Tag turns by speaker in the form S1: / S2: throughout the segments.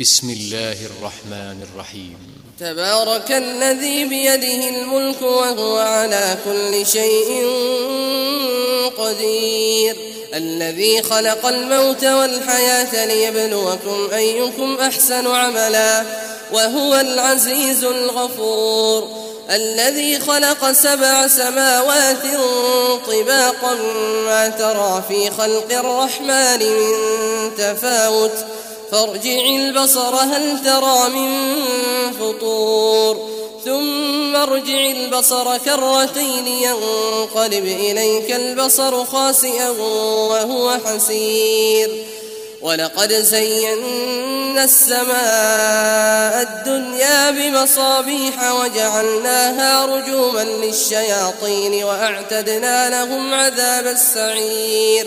S1: بسم الله الرحمن الرحيم
S2: تبارك الذي بيده الملك وهو على كل شيء قدير الذي خلق الموت والحياة ليبلوكم أيكم أحسن عملا وهو العزيز الغفور الذي خلق سبع سماوات طباقا ما ترى في خلق الرحمن من تفاوت فارجع البصر هل ترى من فطور ثم ارجع البصر كرتين ينقلب إليك البصر خاسئا وهو حسير ولقد زينا السماء الدنيا بمصابيح وجعلناها رجوما للشياطين وأعتدنا لهم عذاب السعير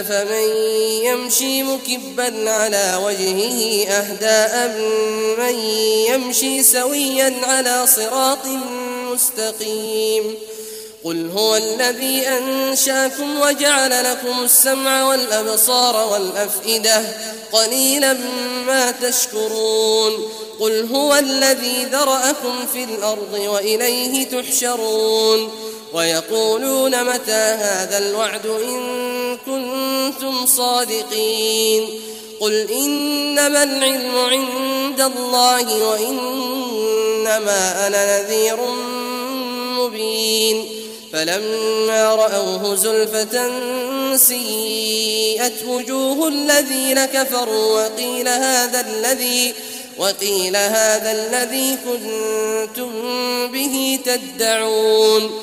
S2: أفمن يمشي مكبا على وجهه أهدى من يمشي سويا على صراط مستقيم قل هو الذي أنشاكم وجعل لكم السمع والأبصار والأفئدة قليلا ما تشكرون قل هو الذي ذرأكم في الأرض وإليه تحشرون ويقولون متى هذا الوعد إن كنتم صادقين قل إنما العلم عند الله وإنما أنا نذير مبين فلما رأوه زلفة سيئت وجوه الذين كفروا وقيل هذا الذي وقيل هذا الذي كنتم به تدعون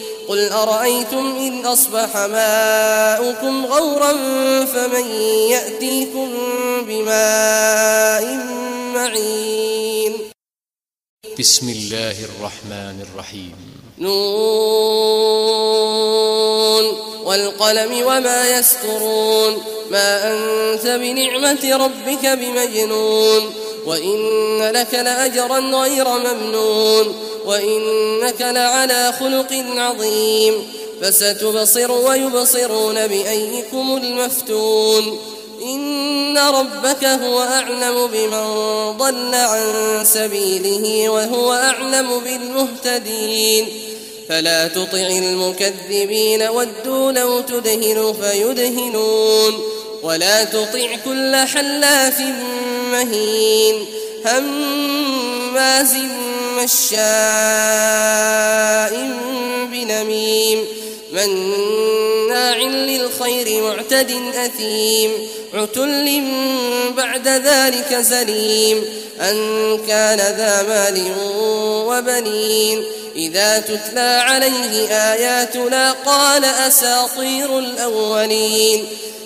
S2: قل أرأيتم إن أصبح ماؤكم غورا فمن يأتيكم بماء معين
S1: بسم الله الرحمن الرحيم
S2: نون والقلم وما يسطرون ما أنت بنعمة ربك بمجنون وإن لك لأجرا غير ممنون وإنك لعلى خلق عظيم فستبصر ويبصرون بأيكم المفتون إن ربك هو أعلم بمن ضل عن سبيله وهو أعلم بالمهتدين فلا تطع المكذبين ودوا لو تدهن فيدهنون ولا تطع كل حلاف مهين هماز مشاء بنميم مناع للخير معتد أثيم عتل بعد ذلك زليم أن كان ذا مال وبنين إذا تتلى عليه آياتنا قال أساطير الأولين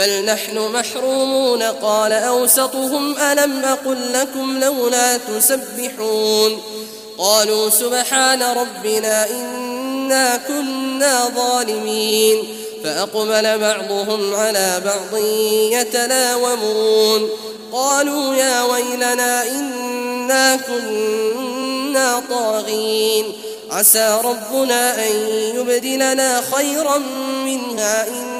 S2: بل نحن محرومون قال أوسطهم ألم أقل لكم لولا تسبحون قالوا سبحان ربنا إنا كنا ظالمين فأقبل بعضهم على بعض يتلاومون قالوا يا ويلنا إنا كنا طاغين عسى ربنا أن يبدلنا خيرا منها إن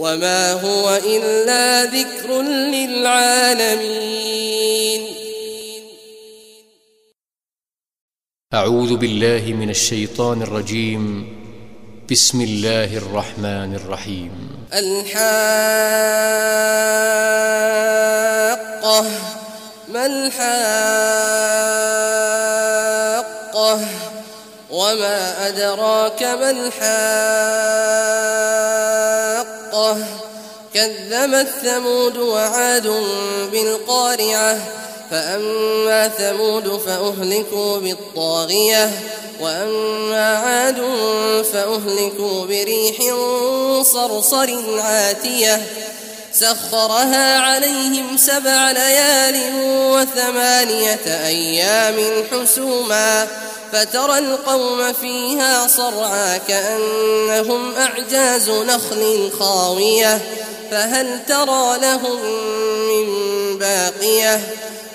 S2: وما هو إلا ذكر للعالمين
S1: أعوذ بالله من الشيطان الرجيم بسم الله الرحمن الرحيم
S2: الحاقة ما الحاقة وما أدراك ما الحاقة الله كذبت ثمود وعاد بالقارعة فأما ثمود فأهلكوا بالطاغية وأما عاد فأهلكوا بريح صرصر عاتية سخرها عليهم سبع ليال وثمانية أيام حسوما فترى القوم فيها صرعى كأنهم أعجاز نخل خاوية فهل ترى لهم من باقية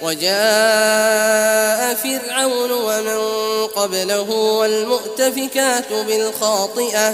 S2: وجاء فرعون ومن قبله والمؤتفكات بالخاطئة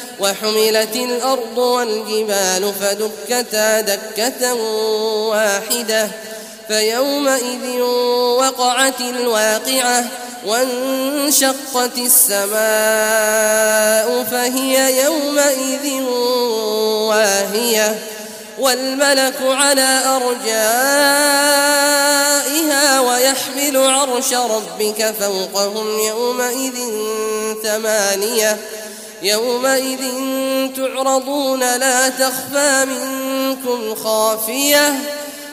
S2: وحملت الأرض والجبال فدكتا دكة واحدة فيومئذ وقعت الواقعة وانشقت السماء فهي يومئذ واهية والملك على أرجائها ويحمل عرش ربك فوقهم يومئذ ثمانية يومئذ تعرضون لا تخفى منكم خافية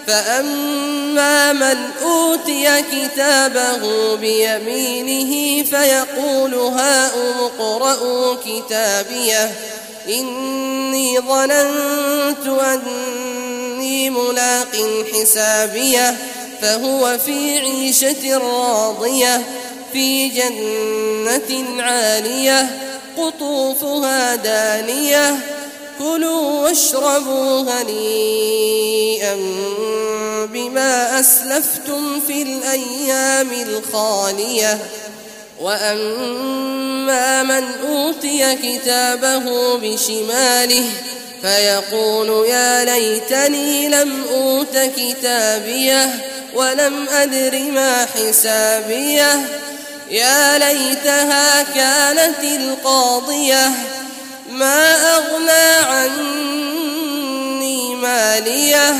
S2: فأما من أوتي كتابه بيمينه فيقول هاؤم اقرءوا كتابيه إني ظننت أني ملاق حسابيه فهو في عيشة راضية في جنة عالية قطوفها دانية كلوا واشربوا هنيئا بما أسلفتم في الأيام الخالية وأما من أوتي كتابه بشماله فيقول يا ليتني لم أوت كتابيه ولم أدر ما حسابيه يا ليتها كانت القاضية ما أغنى عني مالية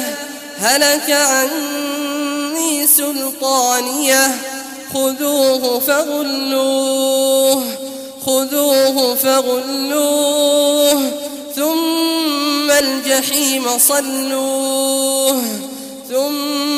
S2: هلك عني سلطانية خذوه فغلوه خذوه فغلوه ثم الجحيم صلوه ثم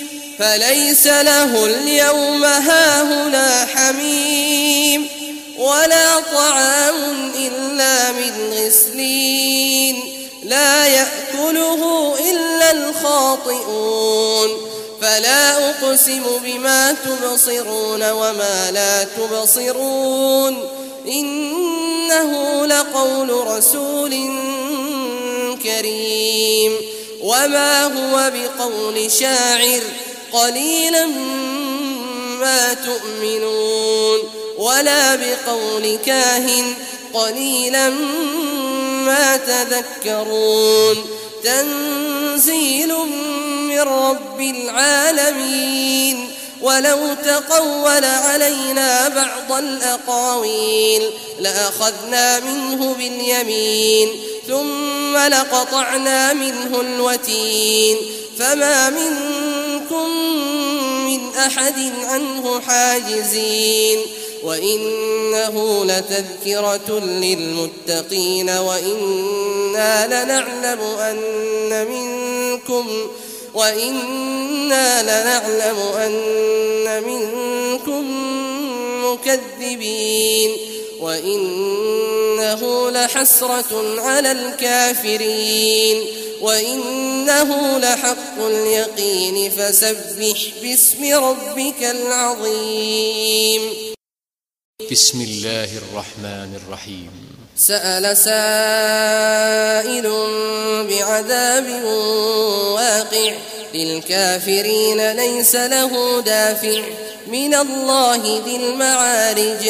S2: فليس له اليوم هاهنا حميم ولا طعام إلا من غسلين لا يأكله إلا الخاطئون فلا أقسم بما تبصرون وما لا تبصرون إنه لقول رسول كريم وما هو بقول شاعر قليلا ما تؤمنون ولا بقول كاهن قليلا ما تذكرون تنزيل من رب العالمين ولو تقول علينا بعض الأقاويل لأخذنا منه باليمين ثم لقطعنا منه الوتين فما منه منكم من أحد عنه حاجزين وإنه لتذكرة للمتقين وإنا لنعلم أن منكم وإنا لنعلم أن منكم مكذبين وإنه لحسرة على الكافرين وإنه لحق اليقين فسبح باسم ربك العظيم
S1: بسم الله الرحمن الرحيم
S2: سأل سائل بعذاب واقع للكافرين ليس له دافع من الله ذي المعارج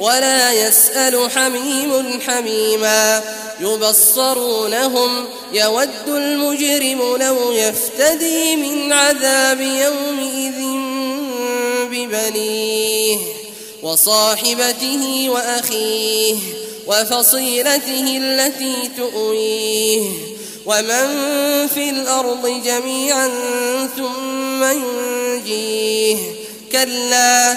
S2: ولا يسأل حميم حميما يبصرونهم يود المجرم لو يفتدي من عذاب يومئذ ببنيه وصاحبته وأخيه وفصيلته التي تؤويه ومن في الأرض جميعا ثم ينجيه كلا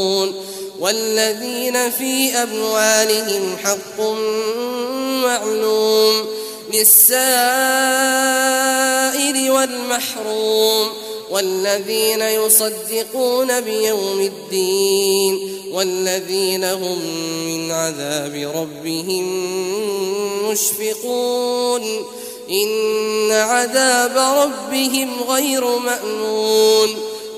S2: يشعرون والذين في أموالهم حق معلوم للسائل والمحروم والذين يصدقون بيوم الدين والذين هم من عذاب ربهم مشفقون إن عذاب ربهم غير مأمون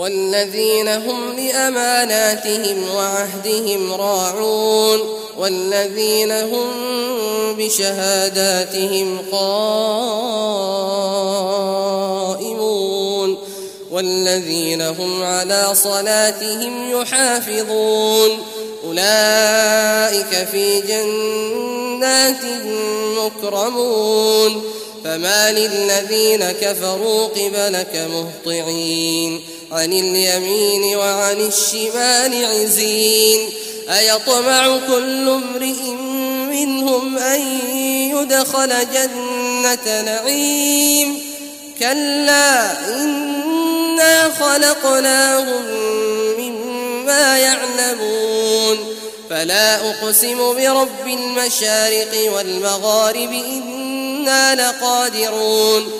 S2: والذين هم لأماناتهم وعهدهم راعون والذين هم بشهاداتهم قائمون والذين هم على صلاتهم يحافظون أولئك في جنات مكرمون فما للذين كفروا قبلك مهطعين عن اليمين وعن الشمال عزين أيطمع كل امرئ منهم أن يدخل جنة نعيم كلا إنا خلقناهم مما يعلمون فلا أقسم برب المشارق والمغارب إنا لقادرون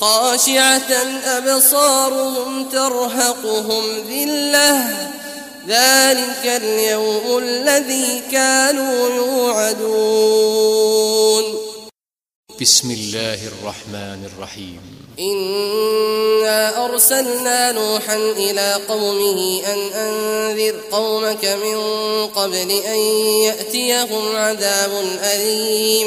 S2: خاشعة أبصارهم ترهقهم ذلة ذلك اليوم الذي كانوا يوعدون
S1: بسم الله الرحمن الرحيم
S2: إنا أرسلنا نوحا إلى قومه أن أنذر قومك من قبل أن يأتيهم عذاب أليم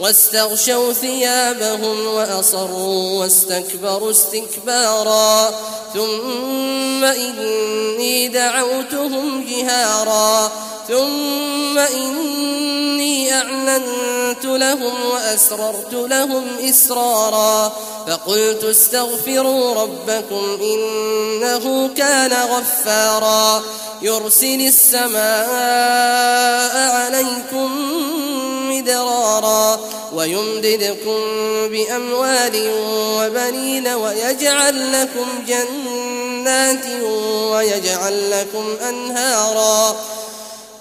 S2: واستغشوا ثيابهم وأصروا واستكبروا استكبارا ثم إني دعوتهم جهارا ثم إني أعلنت لهم وأسررت لهم إسرارا فقلت استغفروا ربكم إنه كان غفارا يرسل السماء عليكم مدرارا ويمددكم بأموال وبنين ويجعل لكم جنات ويجعل لكم أنهاراً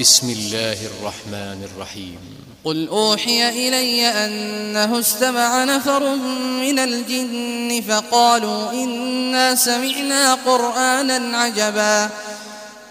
S1: بسم الله الرحمن الرحيم
S2: قل أوحي إلي أنه استمع نفر من الجن فقالوا إنا سمعنا قرآنا عجبا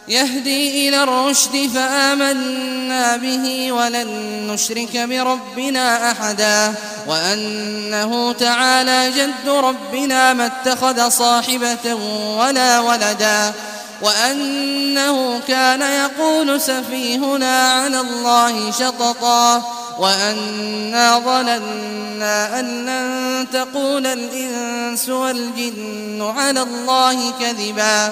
S2: يهدي إلى الرشد فآمنا به ولن نشرك بربنا أحدا وأنه تعالى جد ربنا ما اتخذ صاحبة ولا ولدا وأنه كان يقول سفيهنا على الله شططا وأنا ظننا أن لن تقول الإنس والجن على الله كذبا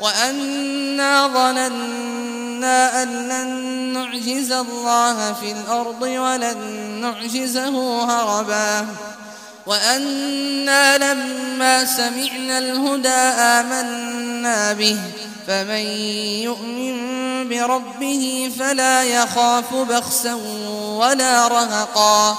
S2: وأنا ظننا أن لن نعجز الله في الأرض ولن نعجزه هربا وأنا لما سمعنا الهدى آمنا به فمن يؤمن بربه فلا يخاف بخسا ولا رهقا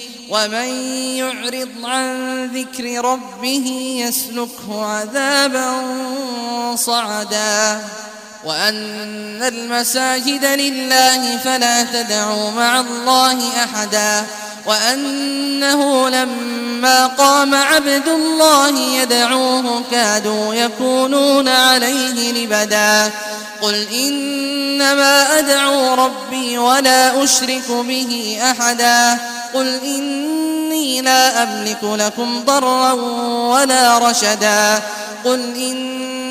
S2: ومن يعرض عن ذكر ربه يسلكه عذابا صعدا وأن المساجد لله فلا تدعوا مع الله أحدا وأنه لما قام عبد الله يدعوه كادوا يكونون عليه لبدا قل إنما أدعو ربي ولا أشرك به أحدا قل إني لا أملك لكم ضرا ولا رشدا قل إني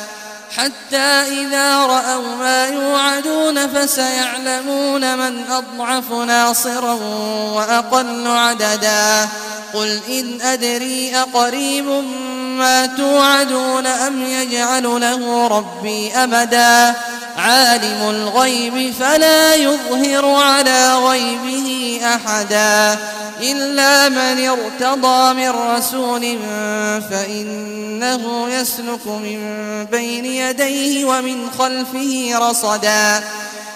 S2: حتى إذا رأوا ما يوعدون فسيعلمون من أضعف ناصرا وأقل عددا قل إن أدري أقريب ما توعدون أم يجعل له ربي أمدا عالم الغيب فلا يظهر على غيبه أحدا إلا من ارتضى من رسول فإنه يسلك من بين يديه ومن خلفه رصدا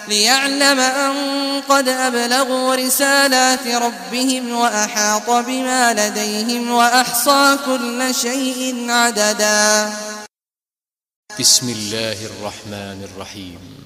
S2: ليعلم أن قد أبلغوا رسالات ربهم وأحاط بما لديهم وأحصى كل شيء عددا
S1: بسم الله الرحمن الرحيم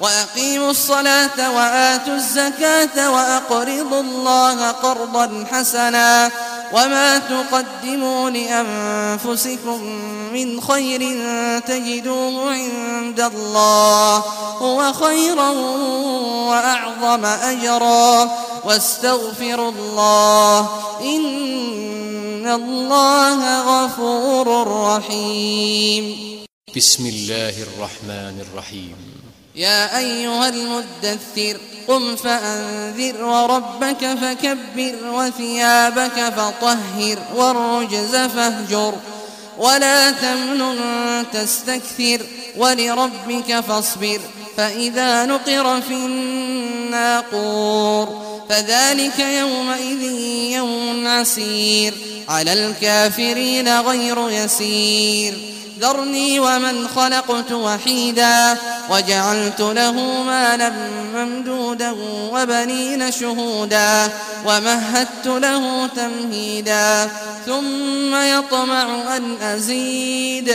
S2: وأقيموا الصلاة وآتوا الزكاة وأقرضوا الله قرضا حسنا وما تقدموا لأنفسكم من خير تجدوه عند الله هو خيرا وأعظم أجرا واستغفروا الله إن الله غفور رحيم
S1: بسم الله الرحمن الرحيم
S2: يا أيها المدثر قم فأنذر وربك فكبر وثيابك فطهر والرجز فاهجر ولا تمنن تستكثر ولربك فاصبر فإذا نقر في الناقور فذلك يومئذ يوم عسير على الكافرين غير يسير ذرني ومن خلقت وحيدا وجعلت له مالا ممدودا وبنين شهودا ومهدت له تمهيدا ثم يطمع أن أزيد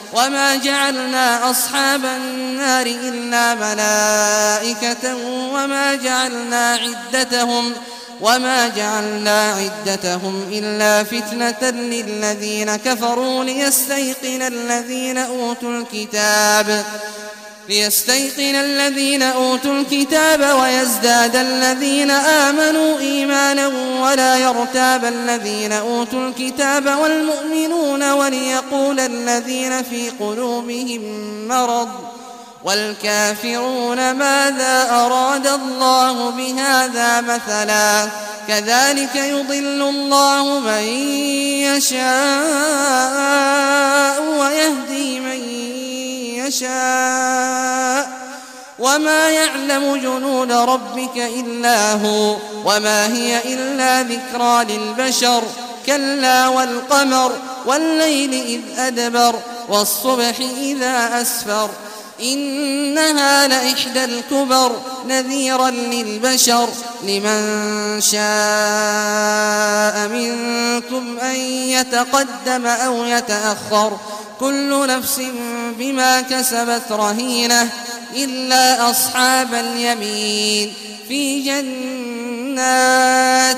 S2: وما جعلنا أصحاب النار إلا ملائكة وما جعلنا عدتهم وما جعلنا عدتهم إلا فتنة للذين كفروا ليستيقن الذين أوتوا الكتاب ليستيقن الذين أوتوا الكتاب ويزداد الذين آمنوا إيمانا ولا يرتاب الذين أوتوا الكتاب والمؤمنون وليقول الذين في قلوبهم مرض والكافرون ماذا أراد الله بهذا مثلا كذلك يضل الله من يشاء ويهدي من يشاء وما يعلم جنود ربك إلا هو وما هي إلا ذكرى للبشر كلا والقمر والليل إذ أدبر والصبح إذا أسفر إنها لإحدى الكبر نذيرا للبشر لمن شاء منكم أن يتقدم أو يتأخر كل نفس بما كسبت رهينة إلا أصحاب اليمين في جنات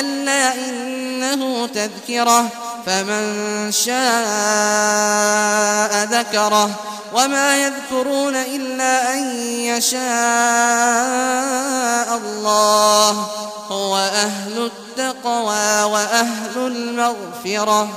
S2: كلا إنه تذكرة فمن شاء ذكره وما يذكرون إلا أن يشاء الله هو أهل التقوى وأهل المغفرة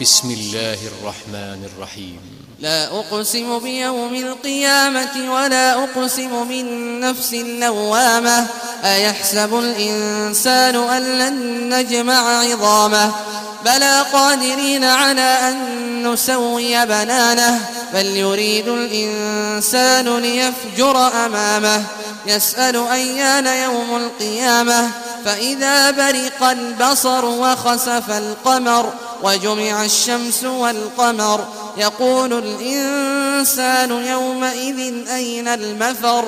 S1: بسم الله الرحمن الرحيم
S2: لا أقسم بيوم القيامة ولا أقسم من نفس اللوامة أيحسب الإنسان أن لن نجمع عظامه بلى قادرين على أن نسوي بنانه بل يريد الإنسان ليفجر أمامه يسأل أيان يوم القيامة فإذا برق البصر وخسف القمر وجمع الشمس والقمر يقول الإنسان يومئذ أين المفر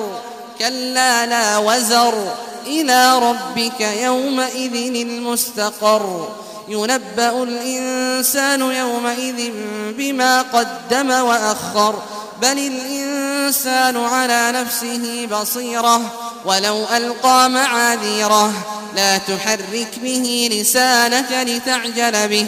S2: كلا لا وزر إلى ربك يومئذ المستقر ينبأ الإنسان يومئذ بما قدم وأخر بل الإنسان على نفسه بصيرة ولو ألقى معاذيره لا تحرك به لسانك لتعجل به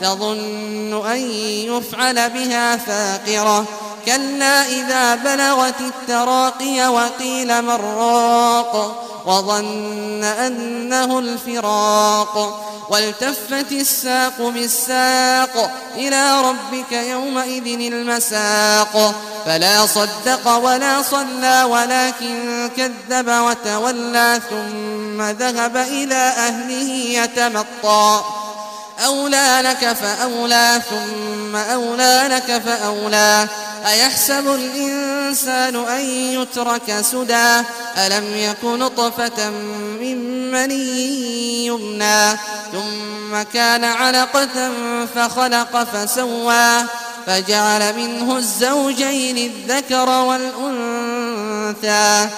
S2: تظن أن يفعل بها فاقرة كلا إذا بلغت التراقي وقيل مراق وظن أنه الفراق والتفت الساق بالساق إلى ربك يومئذ المساق فلا صدق ولا صلى ولكن كذب وتولى ثم ذهب إلى أهله يتمطى أولى لك فأولى ثم أولى لك فأولى أيحسب الإنسان أن يترك سدى ألم يك نطفة من مني يمنى ثم كان علقة فخلق فسوى فجعل منه الزوجين الذكر والأنثى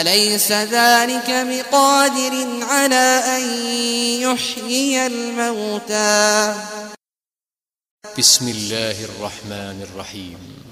S2: أليس ذلك بقادر على أن يحيي الموتى
S1: بسم الله الرحمن الرحيم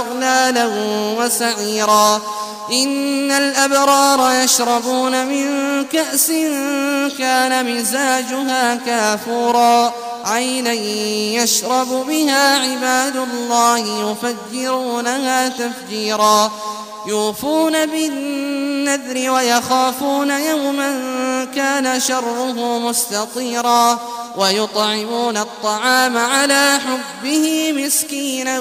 S2: أغلالا وسعيرا إن الأبرار يشربون من كأس كان مزاجها كافورا عينا يشرب بها عباد الله يفجرونها تفجيرا يوفون بالنذر ويخافون يوما كان شره مستطيرا ويطعمون الطعام على حبه مسكينا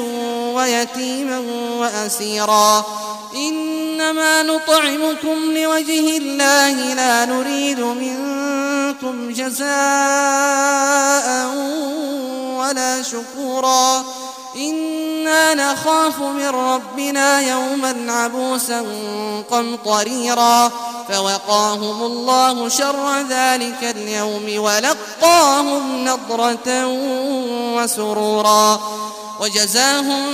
S2: ويتيما وأسيرا إنما نطعمكم لوجه الله لا نريد منكم جزاء ولا شكورا إنا نخاف من ربنا يوما عبوسا قمطريرا فوقاهم الله شر ذلك اليوم ولقاهم نضرة وسرورا وجزاهم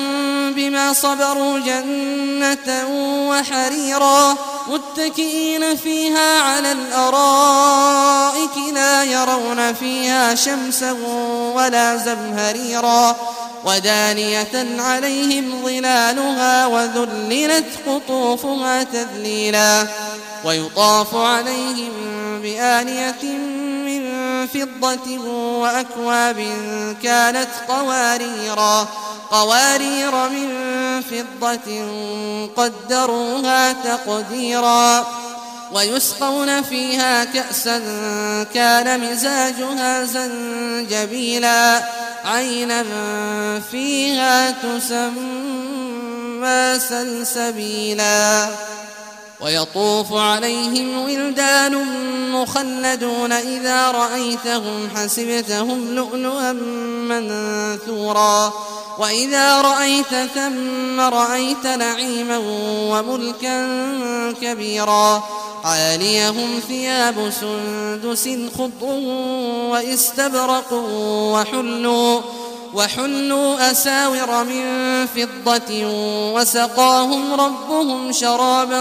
S2: بما صبروا جنة وحريرا متكئين فيها على الأرائك لا يرون فيها شمسا ولا زمهريرا ودار دانية عليهم ظلالها وذللت قطوفها تذليلا ويطاف عليهم بآنية من فضة وأكواب كانت قواريرا قوارير من فضة قدروها تقديرا ويسقون فيها كأسا كان مزاجها زنجبيلا عينا فيها تسمى سلسبيلا ويطوف عليهم ولدان مخلدون إذا رأيتهم حسبتهم لؤلؤا منثورا وإذا رأيت ثم رأيت نعيما وملكا كبيرا عاليهم ثياب سندس خضر واستبرق وحلوا وحلوا أساور من فضة وسقاهم ربهم شرابا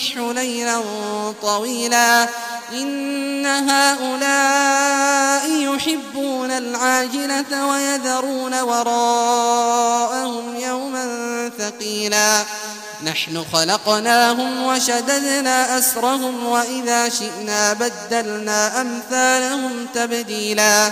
S2: الفتح ليلا طويلا إن هؤلاء يحبون العاجلة ويذرون وراءهم يوما ثقيلا نحن خلقناهم وشددنا أسرهم وإذا شئنا بدلنا أمثالهم تبديلا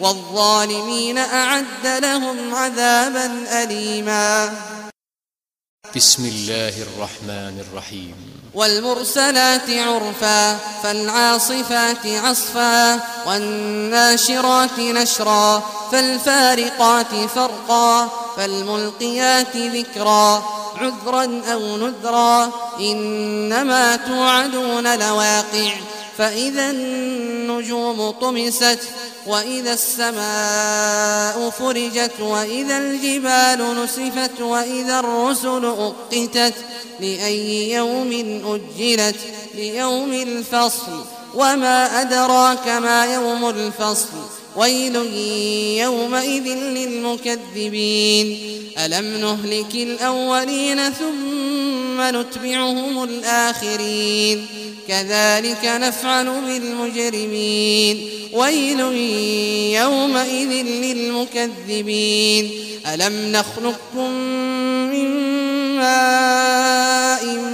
S2: والظالمين أعد لهم عذابا أليما بسم الله الرحمن الرحيم والمرسلات عرفا فالعاصفات عصفا والناشرات نشرا فالفارقات فرقا فالملقيات ذكرا عذرا أو نذرا إنما توعدون لواقع فإذا النجوم طمست وإذا السماء فرجت وإذا الجبال نسفت وإذا الرسل أقتت لأي يوم أجلت ليوم الفصل وما أدراك ما يوم الفصل ويل يومئذ للمكذبين ألم نهلك الأولين ثم نتبعهم الآخرين كذلك نفعل بالمجرمين ويل يومئذ للمكذبين ألم نخلقكم من ماء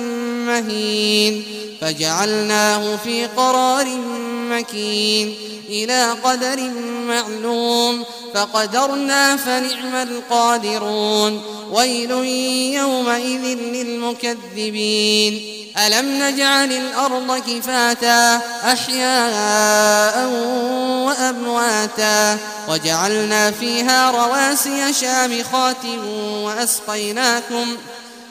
S2: مهين فجعلناه في قرار مكين إلى قدر معلوم فقدرنا فنعم القادرون ويل يومئذ للمكذبين ألم نجعل الأرض كفاتا أحياء وأمواتا وجعلنا فيها رواسي شامخات وأسقيناكم ۖ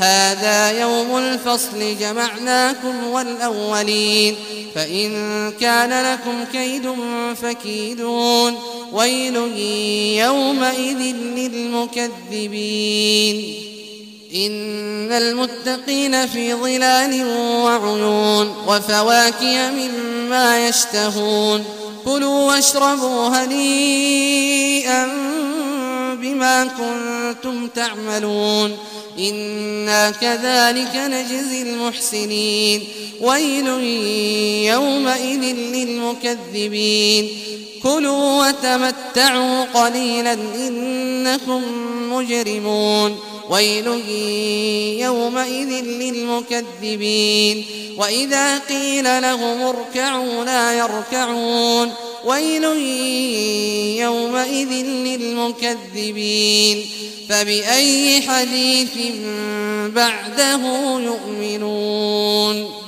S2: هذا يوم الفصل جمعناكم والأولين فإن كان لكم كيد فكيدون ويل يومئذ للمكذبين إن المتقين في ظلال وعيون وفواكه مما يشتهون كلوا واشربوا هنيئا بما كنتم تعملون إنا كذلك نجزي المحسنين ويل يومئذ للمكذبين كلوا وتمتعوا قليلا إنكم مجرمون ويل يومئذ للمكذبين وإذا قيل لهم اركعوا لا يركعون ويل يومئذ للمكذبين فبأي حديث بعده يؤمنون